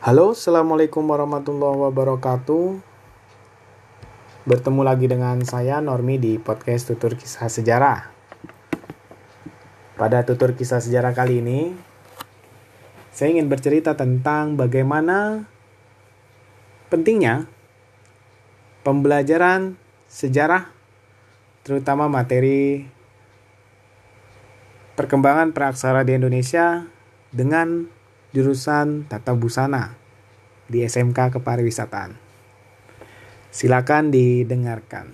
Halo, Assalamualaikum warahmatullahi wabarakatuh. Bertemu lagi dengan saya Normi di podcast Tutur Kisah Sejarah. Pada tutur kisah sejarah kali ini, saya ingin bercerita tentang bagaimana pentingnya pembelajaran sejarah terutama materi perkembangan praksara di Indonesia dengan jurusan Tata Busana di SMK Kepariwisataan. Silakan didengarkan.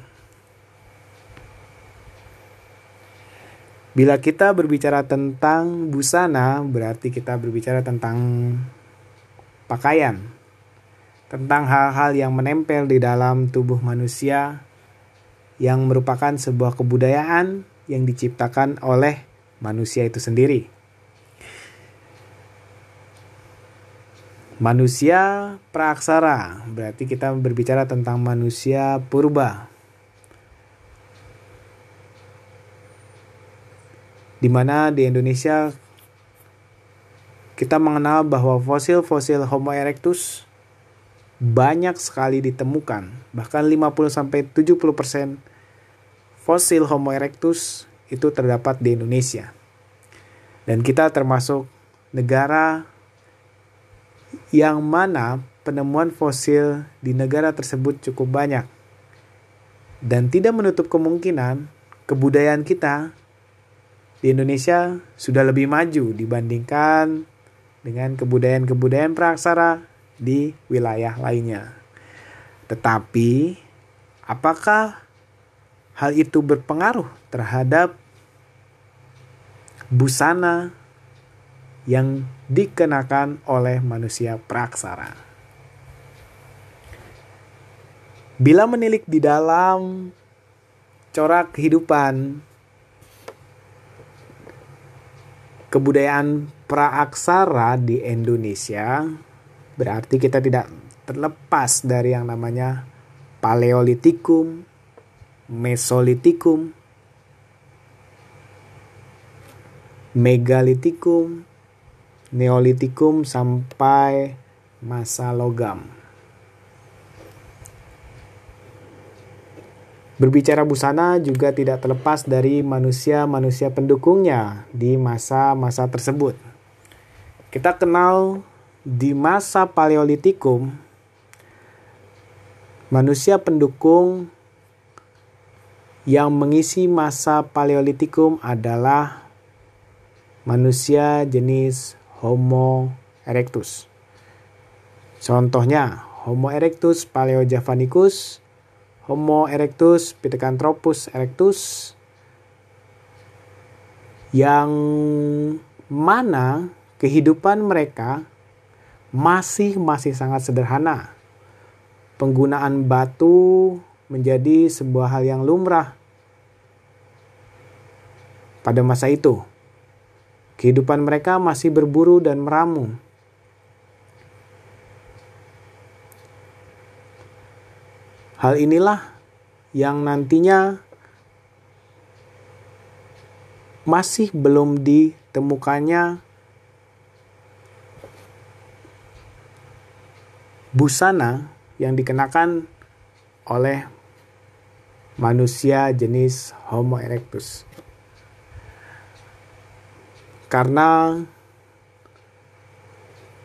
Bila kita berbicara tentang busana, berarti kita berbicara tentang pakaian, tentang hal-hal yang menempel di dalam tubuh manusia, yang merupakan sebuah kebudayaan yang diciptakan oleh manusia itu sendiri. Manusia praaksara, berarti kita berbicara tentang manusia purba. Di mana di Indonesia kita mengenal bahwa fosil-fosil Homo erectus banyak sekali ditemukan, bahkan 50 sampai 70% fosil Homo erectus itu terdapat di Indonesia. Dan kita termasuk negara yang mana penemuan fosil di negara tersebut cukup banyak. Dan tidak menutup kemungkinan kebudayaan kita di Indonesia sudah lebih maju dibandingkan dengan kebudayaan-kebudayaan praksara di wilayah lainnya. Tetapi, apakah hal itu berpengaruh terhadap busana yang dikenakan oleh manusia praksara. Bila menilik di dalam corak kehidupan kebudayaan praaksara di Indonesia, berarti kita tidak terlepas dari yang namanya Paleolitikum, Mesolitikum, Megalitikum, Neolitikum sampai masa logam. Berbicara busana juga tidak terlepas dari manusia-manusia pendukungnya di masa-masa tersebut. Kita kenal di masa Paleolitikum, manusia pendukung yang mengisi masa Paleolitikum adalah manusia jenis Homo erectus. Contohnya, Homo erectus paleojavanicus, Homo erectus pithecanthropus erectus, yang mana kehidupan mereka masih masih sangat sederhana. Penggunaan batu menjadi sebuah hal yang lumrah pada masa itu. Kehidupan mereka masih berburu dan meramu. Hal inilah yang nantinya masih belum ditemukannya busana yang dikenakan oleh manusia jenis Homo erectus. Karena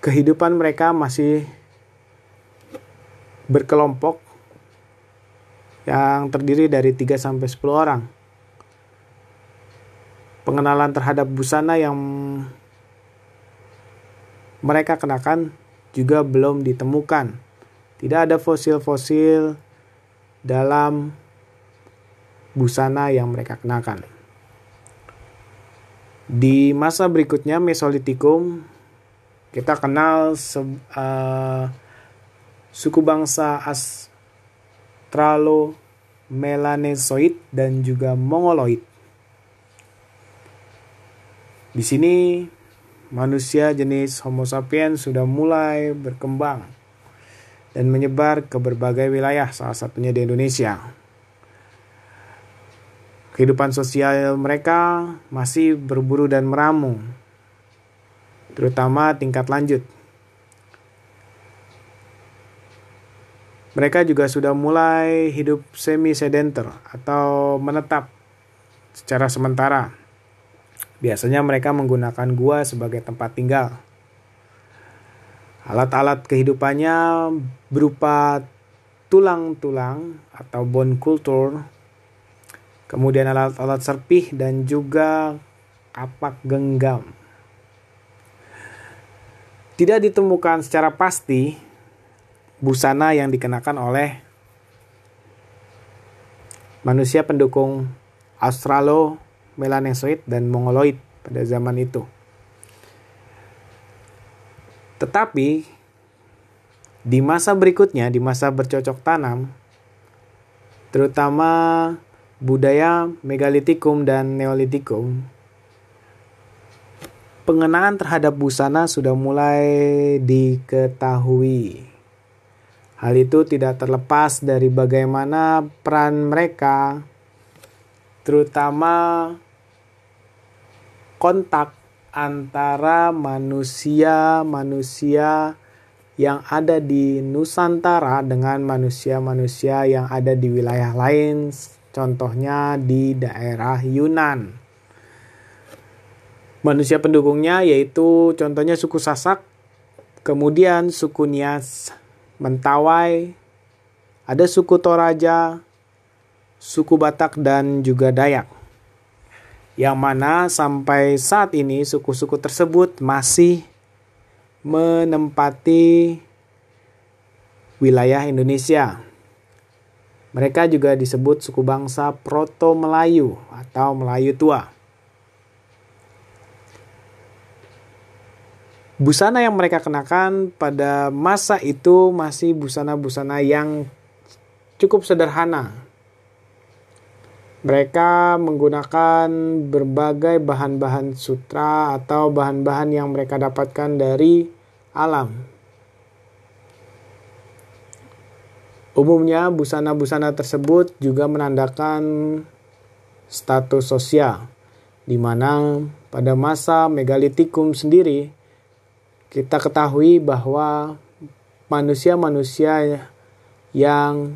kehidupan mereka masih berkelompok yang terdiri dari 3 sampai 10 orang. Pengenalan terhadap busana yang mereka kenakan juga belum ditemukan. Tidak ada fosil-fosil dalam busana yang mereka kenakan. Di masa berikutnya Mesolitikum kita kenal se uh, suku bangsa Australo Melanesoid dan juga Mongoloid. Di sini manusia jenis Homo sapiens sudah mulai berkembang dan menyebar ke berbagai wilayah, salah satunya di Indonesia. Kehidupan sosial mereka masih berburu dan meramu, terutama tingkat lanjut. Mereka juga sudah mulai hidup semi sedenter atau menetap secara sementara. Biasanya mereka menggunakan gua sebagai tempat tinggal. Alat-alat kehidupannya berupa tulang-tulang atau bone culture, kemudian alat-alat serpih dan juga kapak genggam. Tidak ditemukan secara pasti busana yang dikenakan oleh manusia pendukung Australo, Melanesoid, dan Mongoloid pada zaman itu. Tetapi di masa berikutnya, di masa bercocok tanam, terutama budaya megalitikum dan neolitikum, pengenaan terhadap busana sudah mulai diketahui. Hal itu tidak terlepas dari bagaimana peran mereka, terutama kontak antara manusia-manusia yang ada di Nusantara dengan manusia-manusia yang ada di wilayah lain contohnya di daerah Yunan. Manusia pendukungnya yaitu contohnya suku Sasak, kemudian suku Nias, Mentawai, ada suku Toraja, suku Batak dan juga Dayak. Yang mana sampai saat ini suku-suku tersebut masih menempati wilayah Indonesia. Mereka juga disebut suku bangsa Proto-Melayu atau Melayu Tua. Busana yang mereka kenakan pada masa itu masih busana-busana yang cukup sederhana. Mereka menggunakan berbagai bahan-bahan sutra atau bahan-bahan yang mereka dapatkan dari alam. Umumnya busana-busana tersebut juga menandakan status sosial, di mana pada masa megalitikum sendiri kita ketahui bahwa manusia-manusia yang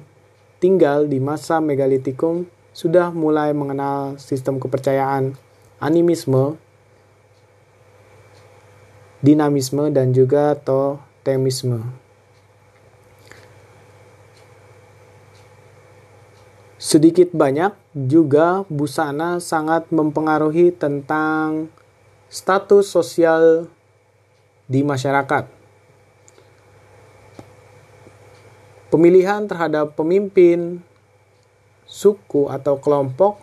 tinggal di masa megalitikum sudah mulai mengenal sistem kepercayaan animisme, dinamisme, dan juga totemisme. Sedikit banyak juga busana sangat mempengaruhi tentang status sosial di masyarakat. Pemilihan terhadap pemimpin suku atau kelompok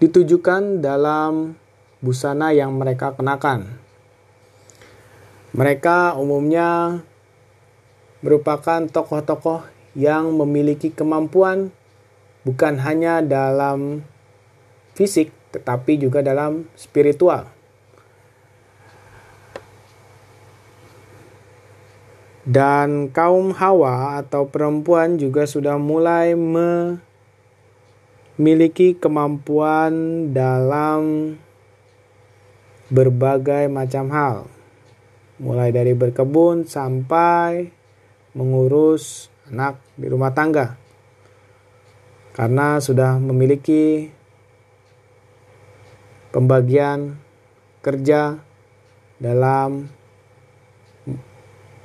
ditujukan dalam busana yang mereka kenakan. Mereka umumnya merupakan tokoh-tokoh yang memiliki kemampuan bukan hanya dalam fisik tetapi juga dalam spiritual. Dan kaum Hawa atau perempuan juga sudah mulai memiliki kemampuan dalam berbagai macam hal. Mulai dari berkebun sampai mengurus anak di rumah tangga karena sudah memiliki pembagian kerja dalam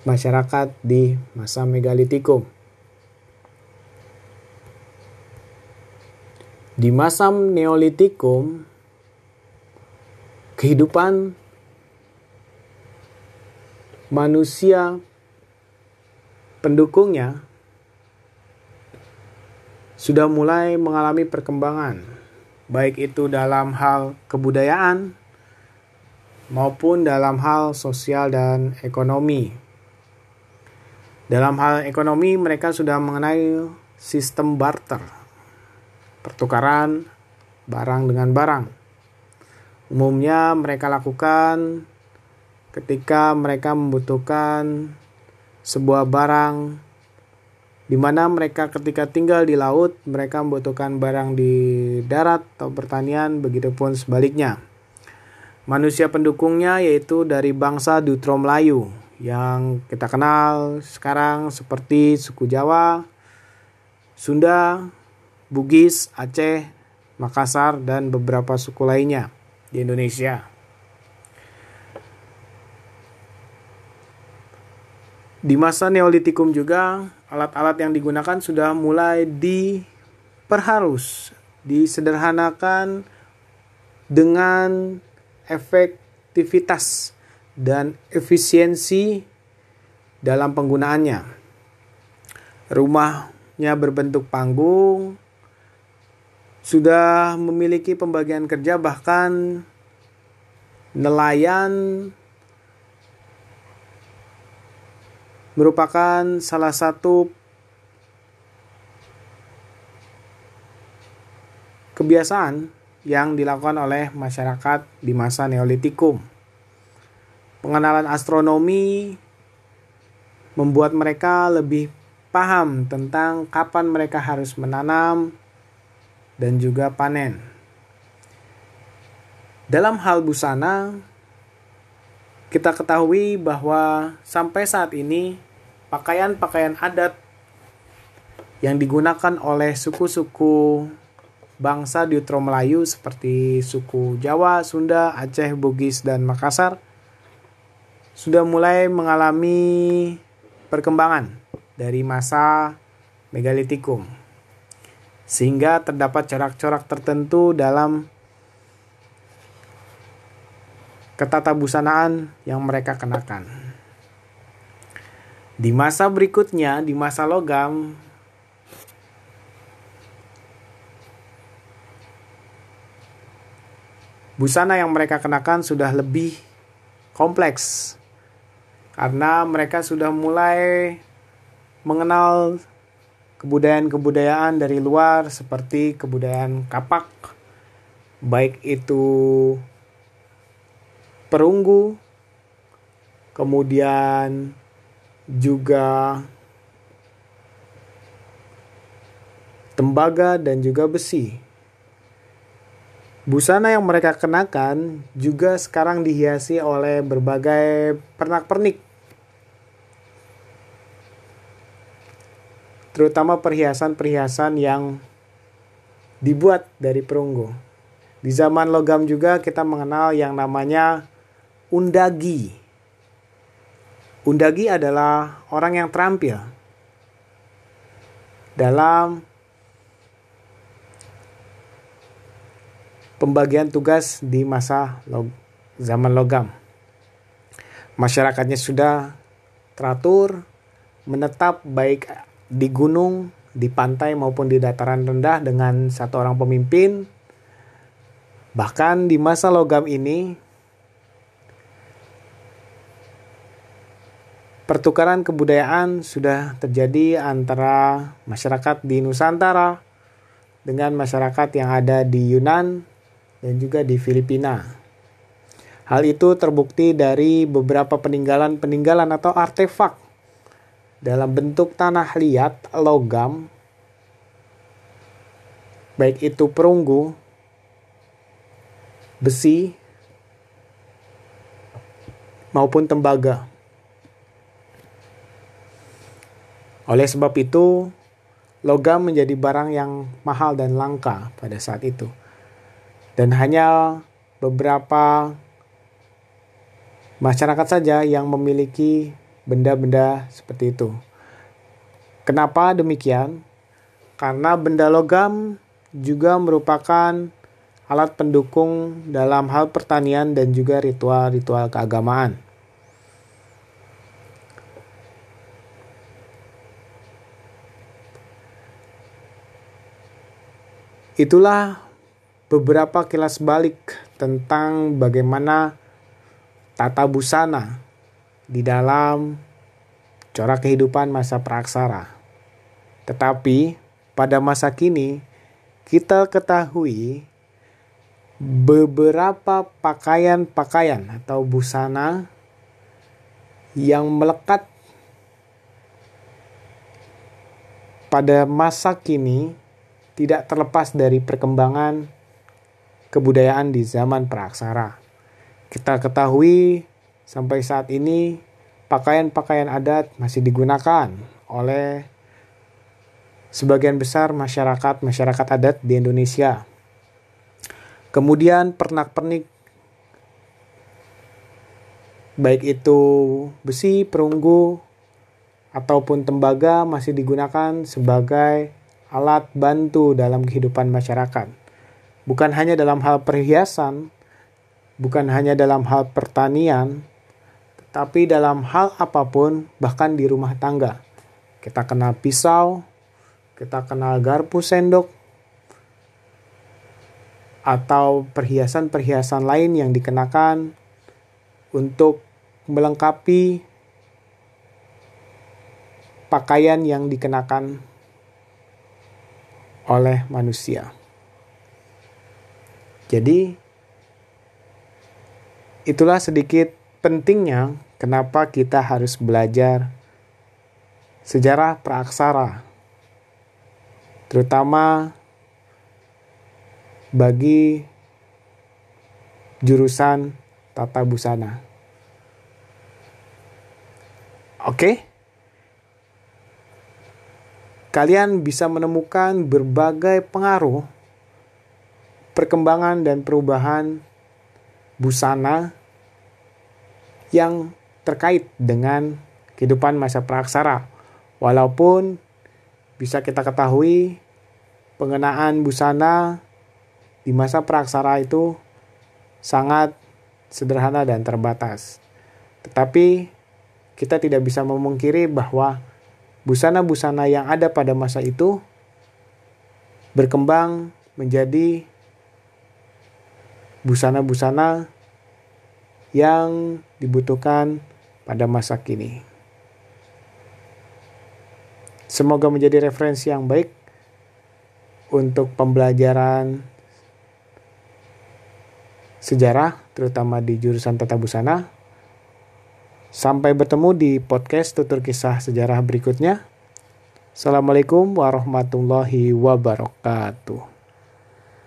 masyarakat di masa megalitikum. Di masa neolitikum, kehidupan manusia pendukungnya sudah mulai mengalami perkembangan, baik itu dalam hal kebudayaan maupun dalam hal sosial dan ekonomi. Dalam hal ekonomi, mereka sudah mengenai sistem barter, pertukaran barang dengan barang. Umumnya, mereka lakukan ketika mereka membutuhkan sebuah barang di mana mereka ketika tinggal di laut mereka membutuhkan barang di darat atau pertanian begitupun sebaliknya. Manusia pendukungnya yaitu dari bangsa Dutro Melayu yang kita kenal sekarang seperti suku Jawa, Sunda, Bugis, Aceh, Makassar, dan beberapa suku lainnya di Indonesia. Di masa Neolitikum juga, alat-alat yang digunakan sudah mulai diperharus, disederhanakan dengan efektivitas dan efisiensi dalam penggunaannya. Rumahnya berbentuk panggung, sudah memiliki pembagian kerja bahkan nelayan merupakan salah satu kebiasaan yang dilakukan oleh masyarakat di masa Neolitikum. Pengenalan astronomi membuat mereka lebih paham tentang kapan mereka harus menanam dan juga panen. Dalam hal busana, kita ketahui bahwa sampai saat ini pakaian-pakaian adat yang digunakan oleh suku-suku bangsa di Utara Melayu seperti suku Jawa, Sunda, Aceh, Bugis, dan Makassar sudah mulai mengalami perkembangan dari masa megalitikum. Sehingga terdapat corak-corak tertentu dalam ketata busanaan yang mereka kenakan. Di masa berikutnya, di masa logam, busana yang mereka kenakan sudah lebih kompleks karena mereka sudah mulai mengenal kebudayaan-kebudayaan dari luar seperti kebudayaan kapak baik itu perunggu, kemudian juga tembaga dan juga besi. Busana yang mereka kenakan juga sekarang dihiasi oleh berbagai pernak-pernik. Terutama perhiasan-perhiasan yang dibuat dari perunggu. Di zaman logam juga kita mengenal yang namanya undagi. Undagi adalah orang yang terampil dalam pembagian tugas di masa log zaman logam. Masyarakatnya sudah teratur, menetap baik di gunung, di pantai maupun di dataran rendah dengan satu orang pemimpin. Bahkan di masa logam ini pertukaran kebudayaan sudah terjadi antara masyarakat di Nusantara dengan masyarakat yang ada di Yunan dan juga di Filipina. Hal itu terbukti dari beberapa peninggalan-peninggalan atau artefak dalam bentuk tanah liat, logam, baik itu perunggu, besi, maupun tembaga. Oleh sebab itu, logam menjadi barang yang mahal dan langka pada saat itu. Dan hanya beberapa masyarakat saja yang memiliki benda-benda seperti itu. Kenapa demikian? Karena benda logam juga merupakan alat pendukung dalam hal pertanian dan juga ritual-ritual keagamaan. Itulah beberapa kilas balik tentang bagaimana tata busana di dalam corak kehidupan masa praksara. Tetapi pada masa kini kita ketahui beberapa pakaian-pakaian atau busana yang melekat pada masa kini tidak terlepas dari perkembangan kebudayaan di zaman praksara. Kita ketahui sampai saat ini pakaian-pakaian adat masih digunakan oleh sebagian besar masyarakat masyarakat adat di Indonesia. Kemudian pernak-pernik baik itu besi, perunggu, ataupun tembaga masih digunakan sebagai alat bantu dalam kehidupan masyarakat. Bukan hanya dalam hal perhiasan, bukan hanya dalam hal pertanian, tetapi dalam hal apa pun, bahkan di rumah tangga. Kita kenal pisau, kita kenal garpu sendok, atau perhiasan-perhiasan lain yang dikenakan untuk melengkapi pakaian yang dikenakan oleh manusia. Jadi, itulah sedikit pentingnya kenapa kita harus belajar sejarah praaksara, terutama bagi jurusan tata busana. Oke. Kalian bisa menemukan berbagai pengaruh perkembangan dan perubahan busana yang terkait dengan kehidupan masa praksara. Walaupun bisa kita ketahui pengenaan busana di masa praksara itu sangat sederhana dan terbatas. Tetapi kita tidak bisa memungkiri bahwa busana-busana yang ada pada masa itu berkembang menjadi busana-busana yang dibutuhkan pada masa kini. Semoga menjadi referensi yang baik untuk pembelajaran sejarah, terutama di jurusan tata busana, Sampai bertemu di podcast tutur kisah sejarah berikutnya. Assalamualaikum warahmatullahi wabarakatuh.